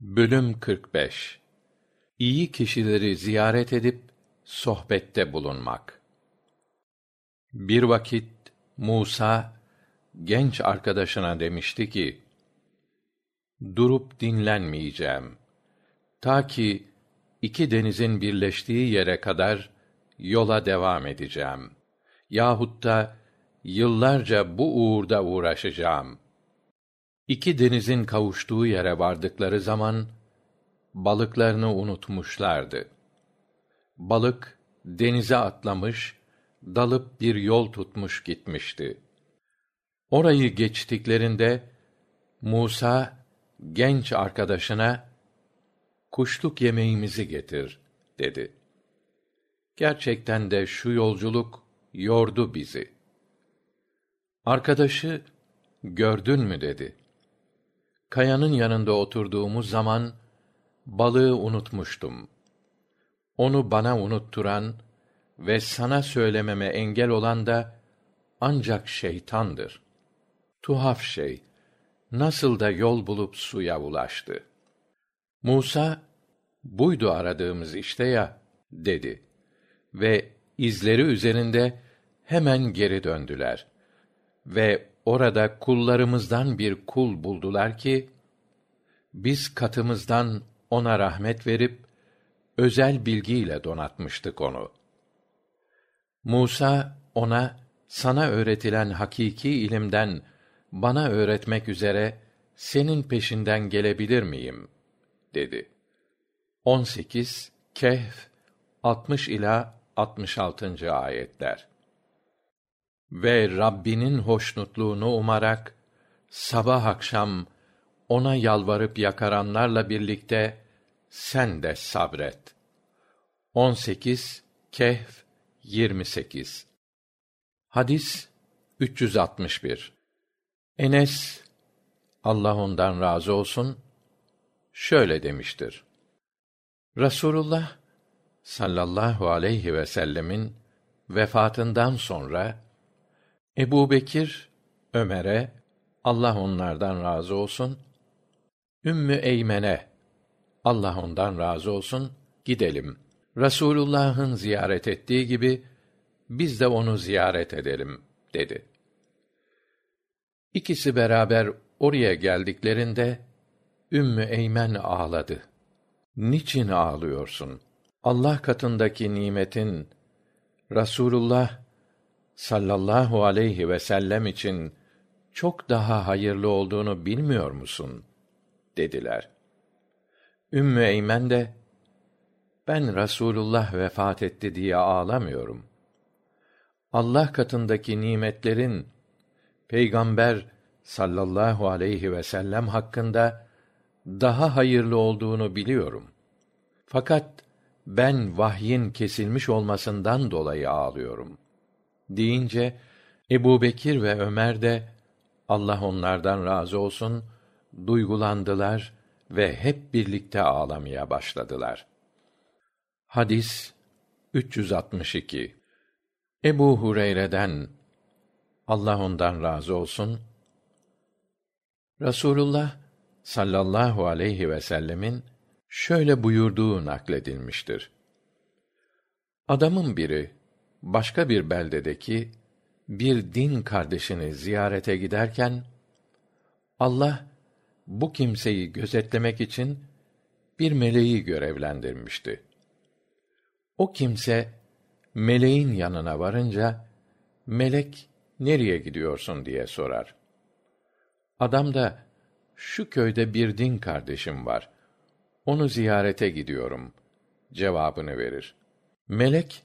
Bölüm 45 İyi kişileri ziyaret edip sohbette bulunmak. Bir vakit Musa genç arkadaşına demişti ki: Durup dinlenmeyeceğim. Ta ki iki denizin birleştiği yere kadar yola devam edeceğim. Yahut da yıllarca bu uğurda uğraşacağım.'' İki denizin kavuştuğu yere vardıkları zaman balıklarını unutmuşlardı. Balık denize atlamış, dalıp bir yol tutmuş gitmişti. Orayı geçtiklerinde Musa genç arkadaşına kuşluk yemeğimizi getir dedi. Gerçekten de şu yolculuk yordu bizi. Arkadaşı gördün mü dedi kayanın yanında oturduğumuz zaman balığı unutmuştum. Onu bana unutturan ve sana söylememe engel olan da ancak şeytandır. Tuhaf şey nasıl da yol bulup suya ulaştı. Musa buydu aradığımız işte ya dedi ve izleri üzerinde hemen geri döndüler ve orada kullarımızdan bir kul buldular ki biz katımızdan ona rahmet verip özel bilgiyle donatmıştık onu. Musa ona sana öğretilen hakiki ilimden bana öğretmek üzere senin peşinden gelebilir miyim? dedi. kehf ila ayetler ve rabbinin hoşnutluğunu umarak sabah akşam ona yalvarıp yakaranlarla birlikte sen de sabret. kehf hadis enes allah ondan razı olsun şöyle demiştir. Rasulullah sallallahu aleyhi vsellem'in vefatından sonra ebubekir ömer'e allah onlardan razı olsun. Ümmü eymen'e allah ondan razı olsun gidelim. Rasulullah'ın ziyaret ettiği gibi biz de onu ziyaret edelim dedi. İkisi beraber oraya geldiklerinde ümmü eymen ağladı. Niçin ağlıyorsun? Allah katındaki nimetin rasulullah sallallahu aleyhi vsellem için çok daha hayırlı olduğunu bilmiyor musun? dediler. Ümmü eymen de ben rasulullah vefat etti diye ağlamıyorum. Allah katındaki nimetlerin peygamber sallallahu aleyhi vsellem hakkında daha hayırlı olduğunu biliyorum. Fakat ben vahyin kesilmiş olmasından dolayı ağlıyorum deyince ebubekir ve ömer de allah onlardan razı olsun duygulandılar ve hep birlikte ağlamaya başladılar. Hadis ebu hureyre'den allah ondan razı olsun. Rasulullah sallallahu aleyhi vsellem'in şöyle buyurduğu nakledilmiştir. Adamın biri başka bir beldedeki bir din kardeşini ziyarete giderken allah bu kimseyi gözetlemek için bir meleği görevlendirmişti. O kimse meleğin yanına varınca melek nereye gidiyorsun? diye sorar. Adam da şu köyde bir din kardeşim var onu ziyarete gidiyorum. cevabını verir. Melek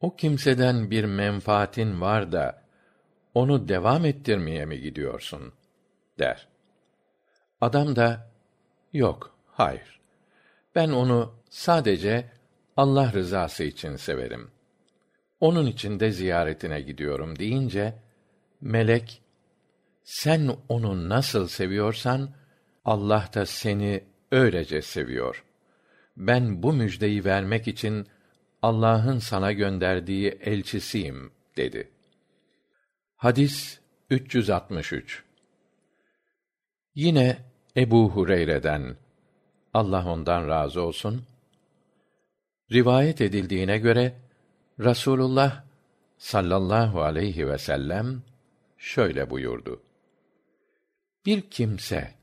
o kimseden bir menfaatin var da onu devam ettirmeye mi gidiyorsun? der. Adam da yok hayır. Ben onu sadece allah rızası için severim. Onun için de ziyaretine gidiyorum. deyince melek sen onu nasıl seviyorsan allah da seni öylece seviyor. Ben bu müjdeyi vermek için allah'ın sana gönderdiği elçisiyim dedi hadis yine ebu hureyre'den Allah ondan razı olsun rivayet edildiğine göre Rasulullah sallallahu aleyhi ve sellem şöyle buyurdu. Bir kimse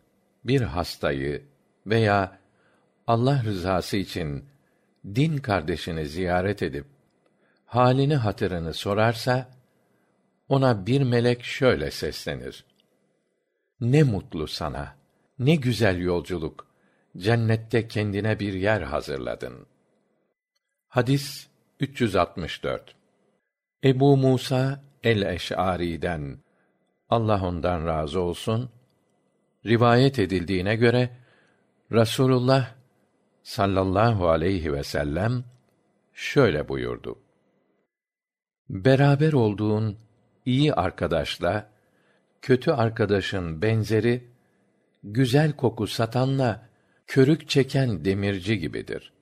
bir hastayı veya Allah rızası için din kardeşini ziyaret edip halini hatırını sorarsa ona bir melek şöyle seslenir. Ne mutlu sana, ne güzel yolculuk, cennette kendine bir yer hazırladın. Hadis 364 Ebu Musa el-Eş'ari'den Allah ondan razı olsun rivayet edildiğine göre Rasulullah sallallahu aleyhi ve sellem şöyle buyurdu. Beraber olduğun iyi arkadaşla kötü arkadaşın benzeri güzel koku satanla körük çeken demirci gibidir.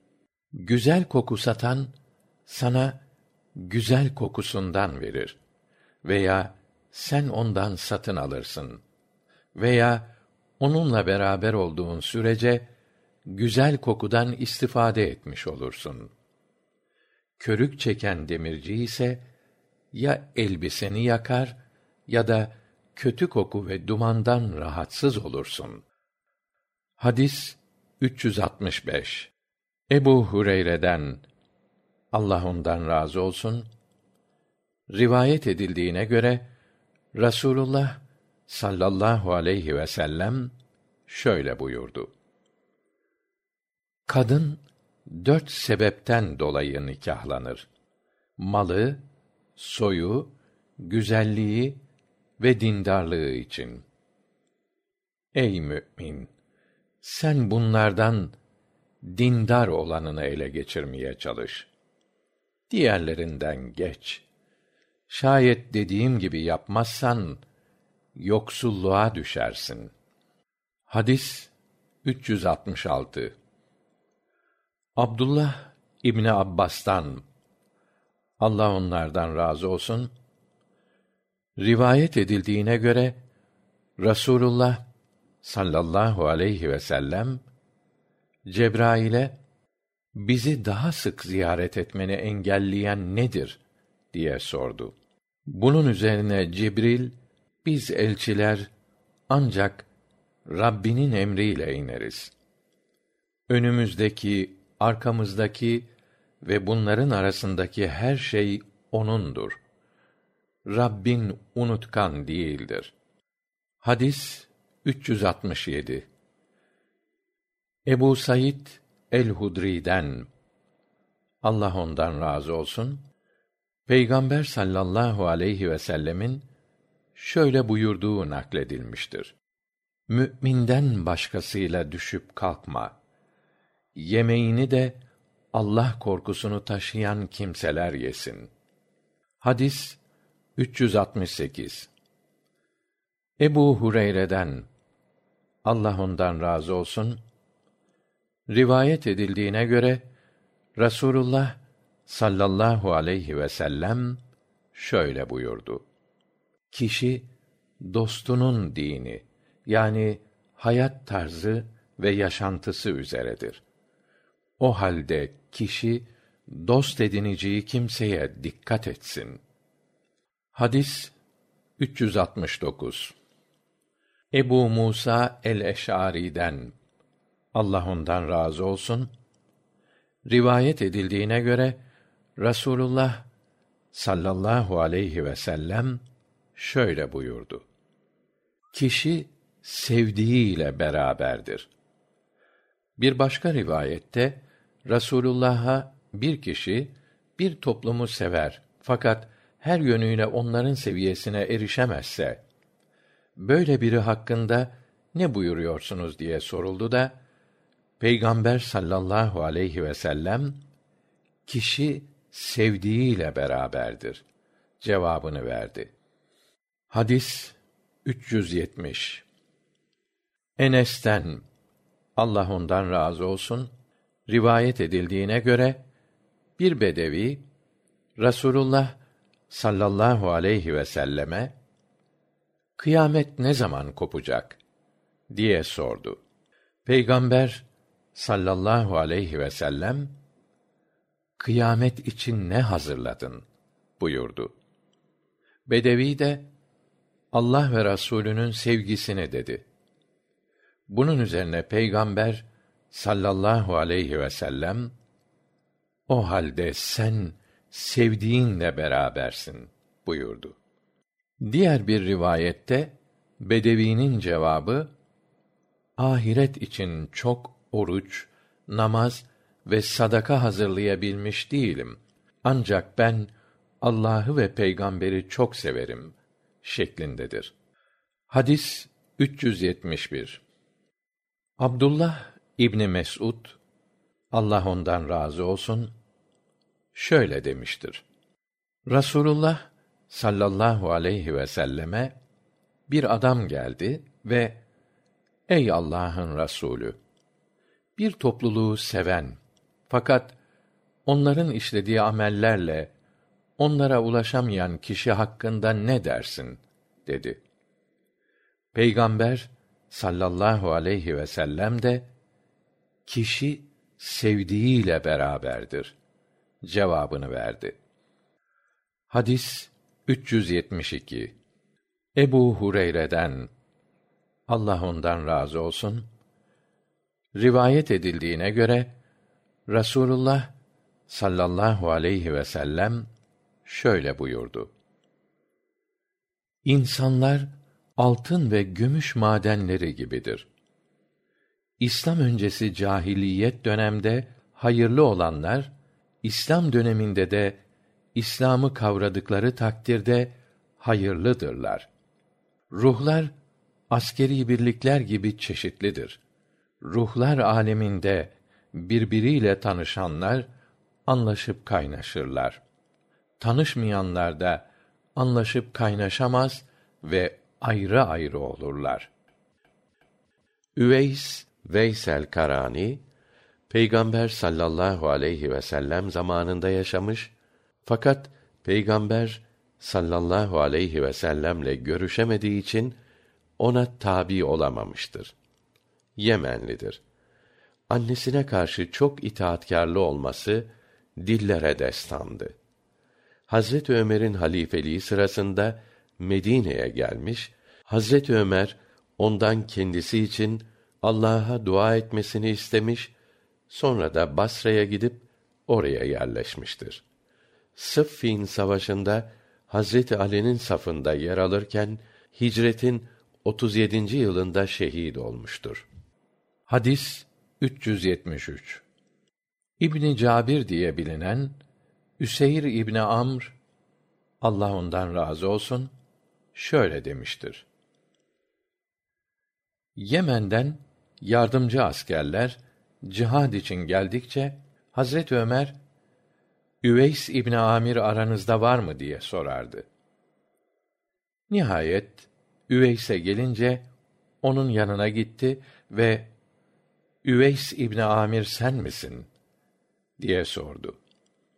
Güzel koku satan sana güzel kokusundan verir veya sen ondan satın alırsın veya onunla beraber olduğun sürece güzel kokudan istifade etmiş olursun. Körük çeken demirci ise ya elbiseni yakar ya da kötü koku ve dumandan rahatsız olursun. Hadis 365 Ebu Hureyre'den Allah ondan razı olsun rivayet edildiğine göre Rasulullah sallallahu aleyhi ve sellem şöyle buyurdu. Kadın dört sebepten dolayı nikahlanır. Malı, soyu, güzelliği ve dindarlığı için. Ey mümin! Sen bunlardan dindar olanını ele geçirmeye çalış. Diğerlerinden geç. Şayet dediğim gibi yapmazsan yoksulluğa düşersin. Hadis 366 Abdullah İbni Abbas'tan Allah onlardan razı olsun rivayet edildiğine göre Rasulullah sallallahu aleyhi ve sellem Cebrail'e bizi daha sık ziyaret etmeni engelleyen nedir diye sordu. Bunun üzerine Cibril biz elçiler ancak Rabbinin emriyle ineriz. Önümüzdeki, arkamızdaki ve bunların arasındaki her şey O'nundur. Rabbin unutkan değildir. Hadis 367 Ebu Said el-Hudri'den Allah ondan razı olsun Peygamber sallallahu aleyhi ve sellemin şöyle buyurduğu nakledilmiştir. Mü'minden başkasıyla düşüp kalkma. Yemeğini de Allah korkusunu taşıyan kimseler yesin. Hadis 368 Ebu Hureyre'den Allah ondan razı olsun rivayet edildiğine göre Rasulullah sallallahu aleyhi ve sellem şöyle buyurdu. Kişi dostunun dini yani hayat tarzı ve yaşantısı üzeredir. O halde kişi dost edineceği kimseye dikkat etsin. Hadis 369 Ebu Musa el-Eş'ari'den Allah ondan razı olsun rivayet edildiğine göre Rasulullah sallallahu aleyhi ve sellem şöyle buyurdu. Kişi sevdiğiyle beraberdir. Bir başka rivayette Rasulullah'a bir kişi bir toplumu sever fakat her yönüyle onların seviyesine erişemezse böyle biri hakkında ne buyuruyorsunuz? diye soruldu da Peygamber sallallahu aleyhi ve sellem kişi sevdiğiyle beraberdir cevabını verdi. Hadis 370 Enes'ten Allah ondan razı olsun rivayet edildiğine göre bir bedevi Rasulullah sallallahu aleyhi ve selleme kıyamet ne zaman kopacak diye sordu. Peygamber sallallahu aleyhi ve sellem kıyamet için ne hazırladın buyurdu. Bedevi de Allah ve Rasulünün sevgisini dedi. Bunun üzerine peygamber sallallahu aleyhi ve sellem o halde sen sevdiğinle berabersin buyurdu. Diğer bir rivayette Bedevi'nin cevabı ahiret için çok oruç, namaz ve sadaka hazırlayabilmiş değilim. Ancak ben Allah'ı ve peygamberi çok severim şeklindedir. Hadis 371. Abdullah İbni Mes'ud Allah ondan razı olsun şöyle demiştir. Rasulullah sallallahu aleyhi ve selleme bir adam geldi ve ey Allah'ın Resulü bir topluluğu seven fakat onların işlediği amellerle onlara ulaşamayan kişi hakkında ne dersin dedi. Peygamber sallallahu aleyhi ve sellem de kişi sevdiğiyle beraberdir cevabını verdi. Hadis 372 Ebu Hureyre'den Allah ondan razı olsun rivayet edildiğine göre Rasulullah sallallahu aleyhi ve sellem şöyle buyurdu. İnsanlar altın ve gümüş madenleri gibidir. İslam öncesi cahiliyet dönemde hayırlı olanlar İslam döneminde de İslam'ı kavradıkları takdirde hayırlıdırlar. Ruhlar askeri birlikler gibi çeşitlidir. Ruhlar aleminde birbiriyle tanışanlar anlaşıp kaynaşırlar. Tanışmayanlar da anlaşıp kaynaşamaz ve ayrı ayrı olurlar. Üveys Veysel Karani Peygamber sallallahu aleyhi ve sellem zamanında yaşamış fakat Peygamber sallallahu aleyhi ve sellemle görüşemediği için ona tabi olamamıştır. Yemenlidir. Annesine karşı çok itaatkârlı olması dillere destandı. Hazret Ömer'in halifeliği sırasında Medine'ye gelmiş, Hazret Ömer ondan kendisi için Allah'a dua etmesini istemiş, sonra da Basra'ya gidip oraya yerleşmiştir. Sıffin savaşında Hazreti Ali'nin safında yer alırken hicretin 37. yılında şehit olmuştur. Hadis 373. İbni Cabir diye bilinen Üseyr İbni Amr Allah ondan razı olsun şöyle demiştir. Yemen'den yardımcı askerler cihad için geldikçe Hazret Ömer Üveys İbni Amir aranızda var mı diye sorardı. Nihayet Üveys'e gelince onun yanına gitti ve Üveys İbni Amir sen misin? diye sordu.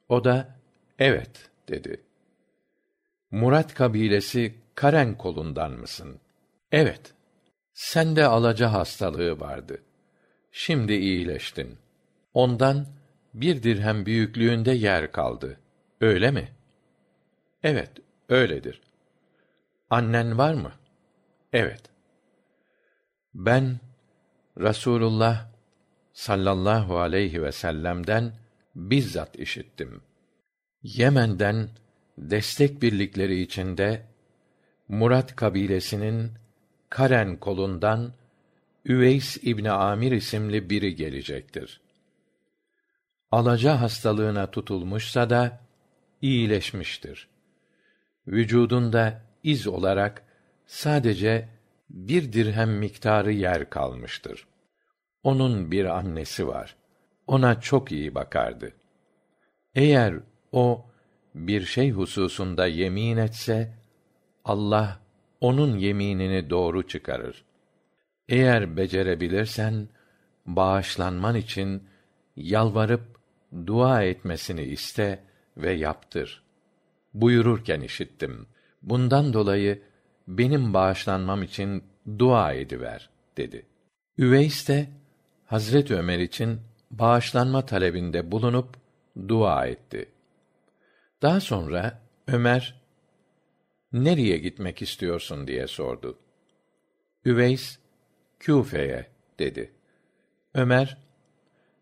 O da evet dedi. Murat kabilesi Karen kolundan mısın? Evet. Sende alaca hastalığı vardı. Şimdi iyileştin. Ondan bir dirhem büyüklüğünde yer kaldı. Öyle mi? Evet, öyledir. Annen var mı? Evet. Ben Rasulullah sallallahu aleyhi ve sellem'den bizzat işittim. Yemen'den destek birlikleri içinde Murat kabilesinin Karen kolundan Üveys İbni Amir isimli biri gelecektir. Alaca hastalığına tutulmuşsa da iyileşmiştir. Vücudunda iz olarak sadece bir dirhem miktarı yer kalmıştır. Onun bir annesi var. Ona çok iyi bakardı. Eğer o bir şey hususunda yemin etse Allah onun yeminini doğru çıkarır. Eğer becerebilirsen bağışlanman için yalvarıp dua etmesini iste ve yaptır. Buyururken işittim. Bundan dolayı benim bağışlanmam için dua ediver dedi. Üveys de Hazret Ömer için bağışlanma talebinde bulunup dua etti. Daha sonra Ömer nereye gitmek istiyorsun diye sordu. Üveys Küfe'ye dedi. Ömer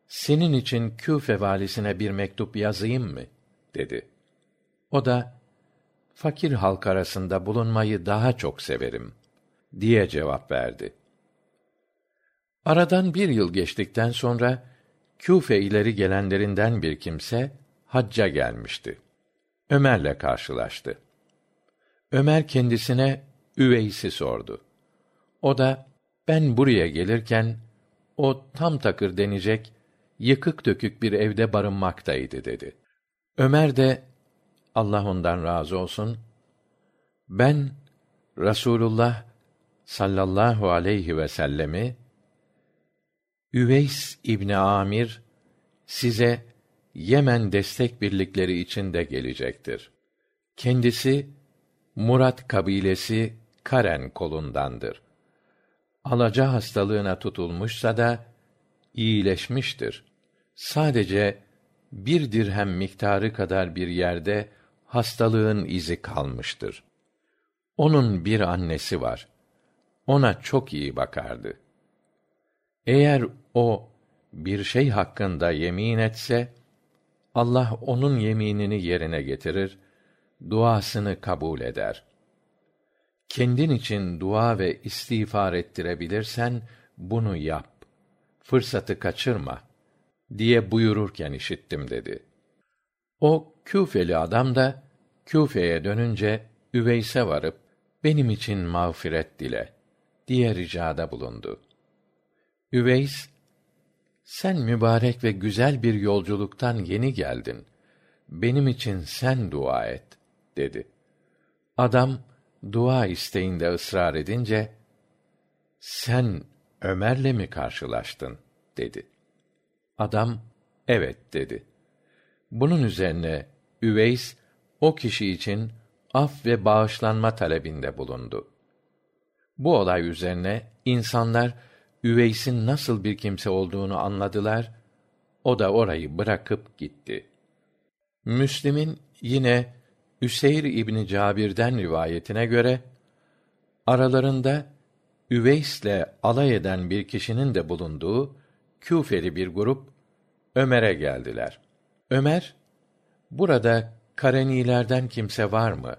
senin için Küfe valisine bir mektup yazayım mı? dedi. O da fakir halk arasında bulunmayı daha çok severim diye cevap verdi. Aradan bir yıl geçtikten sonra Küfe ileri gelenlerinden bir kimse hacca gelmişti. Ömer'le karşılaştı. Ömer kendisine Üveys'i sordu. O da ben buraya gelirken o tam takır denecek yıkık dökük bir evde barınmaktaydı dedi. Ömer de Allah ondan razı olsun ben Rasulullah sallallahu aleyhi ve sellemi Üveys İbni Amir size Yemen destek birlikleri içinde gelecektir. Kendisi Murat kabilesi Karen kolundandır. Alaca hastalığına tutulmuşsa da iyileşmiştir. Sadece bir dirhem miktarı kadar bir yerde hastalığın izi kalmıştır. Onun bir annesi var. Ona çok iyi bakardı. Eğer o bir şey hakkında yemin etse, Allah onun yeminini yerine getirir, duasını kabul eder. Kendin için dua ve istiğfar ettirebilirsen bunu yap. Fırsatı kaçırma diye buyururken işittim dedi. O Küfeli adam da Küfe'ye dönünce Üveys'e varıp benim için mağfiret dile diye ricada bulundu. Üveys sen mübarek ve güzel bir yolculuktan yeni geldin. Benim için sen dua et dedi. Adam dua isteğinde ısrar edince sen Ömer'le mi karşılaştın dedi. Adam evet dedi. Bunun üzerine Üveys o kişi için af ve bağışlanma talebinde bulundu. Bu olay üzerine insanlar Üveys'in nasıl bir kimse olduğunu anladılar. O da orayı bırakıp gitti. Müslim'in yine Üseyr İbni Cabir'den rivayetine göre aralarında Üveys'le alay eden bir kişinin de bulunduğu Küfeli bir grup Ömer'e geldiler. Ömer, burada Karenilerden kimse var mı?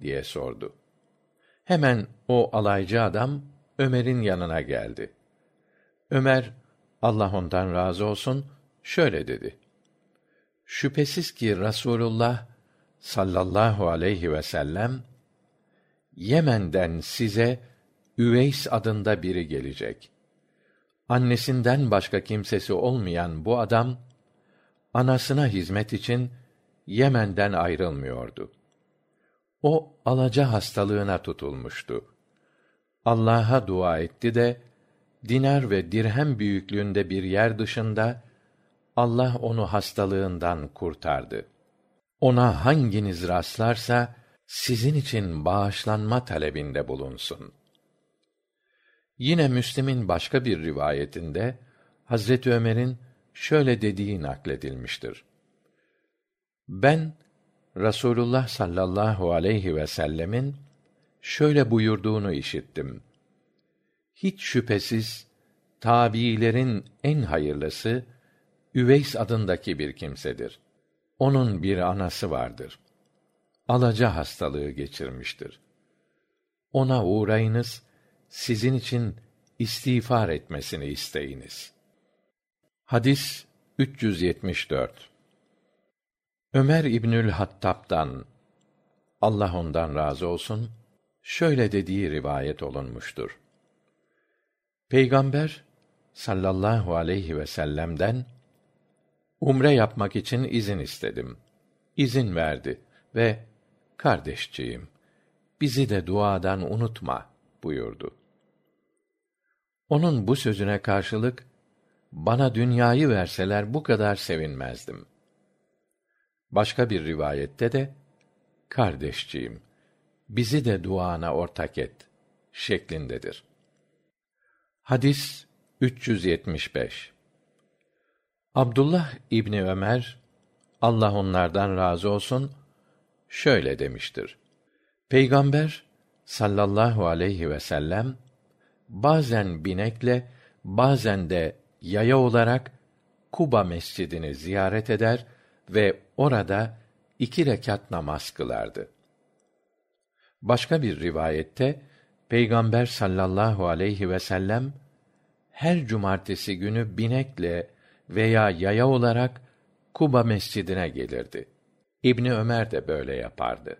diye sordu. Hemen o alaycı adam Ömer'in yanına geldi. Ömer, Allah ondan razı olsun, şöyle dedi. Şüphesiz ki Rasulullah sallallahu aleyhi ve sellem Yemen'den size Üveys adında biri gelecek. Annesinden başka kimsesi olmayan bu adam anasına hizmet için Yemen'den ayrılmıyordu. O alaca hastalığına tutulmuştu. Allah'a dua etti de dinar ve dirhem büyüklüğünde bir yer dışında Allah onu hastalığından kurtardı. Ona hanginiz rastlarsa sizin için bağışlanma talebinde bulunsun. Yine Müslim'in başka bir rivayetinde Hazreti Ömer'in şöyle dediği nakledilmiştir. Ben Rasulullah sallallahu aleyhi ve sellemin şöyle buyurduğunu işittim. Hiç şüphesiz tabiilerin en hayırlısı Üveys adındaki bir kimsedir. Onun bir anası vardır. Alaca hastalığı geçirmiştir. Ona uğrayınız, sizin için istiğfar etmesini isteyiniz. Hadis 374 Ömer İbnül Hattab'dan Allah ondan razı olsun şöyle dediği rivayet olunmuştur. Peygamber sallallahu aleyhi ve sellem'den umre yapmak için izin istedim. İzin verdi ve kardeşciğim bizi de duadan unutma buyurdu. Onun bu sözüne karşılık bana dünyayı verseler bu kadar sevinmezdim. Başka bir rivayette de kardeşciğim bizi de duana ortak et şeklindedir. Hadis 375 Abdullah İbni Ömer Allah onlardan razı olsun şöyle demiştir. Peygamber sallallahu aleyhi ve sellem bazen binekle bazen de yaya olarak Kuba mescidini ziyaret eder ve orada iki rekat namaz kılardı. Başka bir rivayette Peygamber sallallahu aleyhi ve sellem her cumartesi günü binekle veya yaya olarak Kuba mescidine gelirdi. İbni Ömer de böyle yapardı.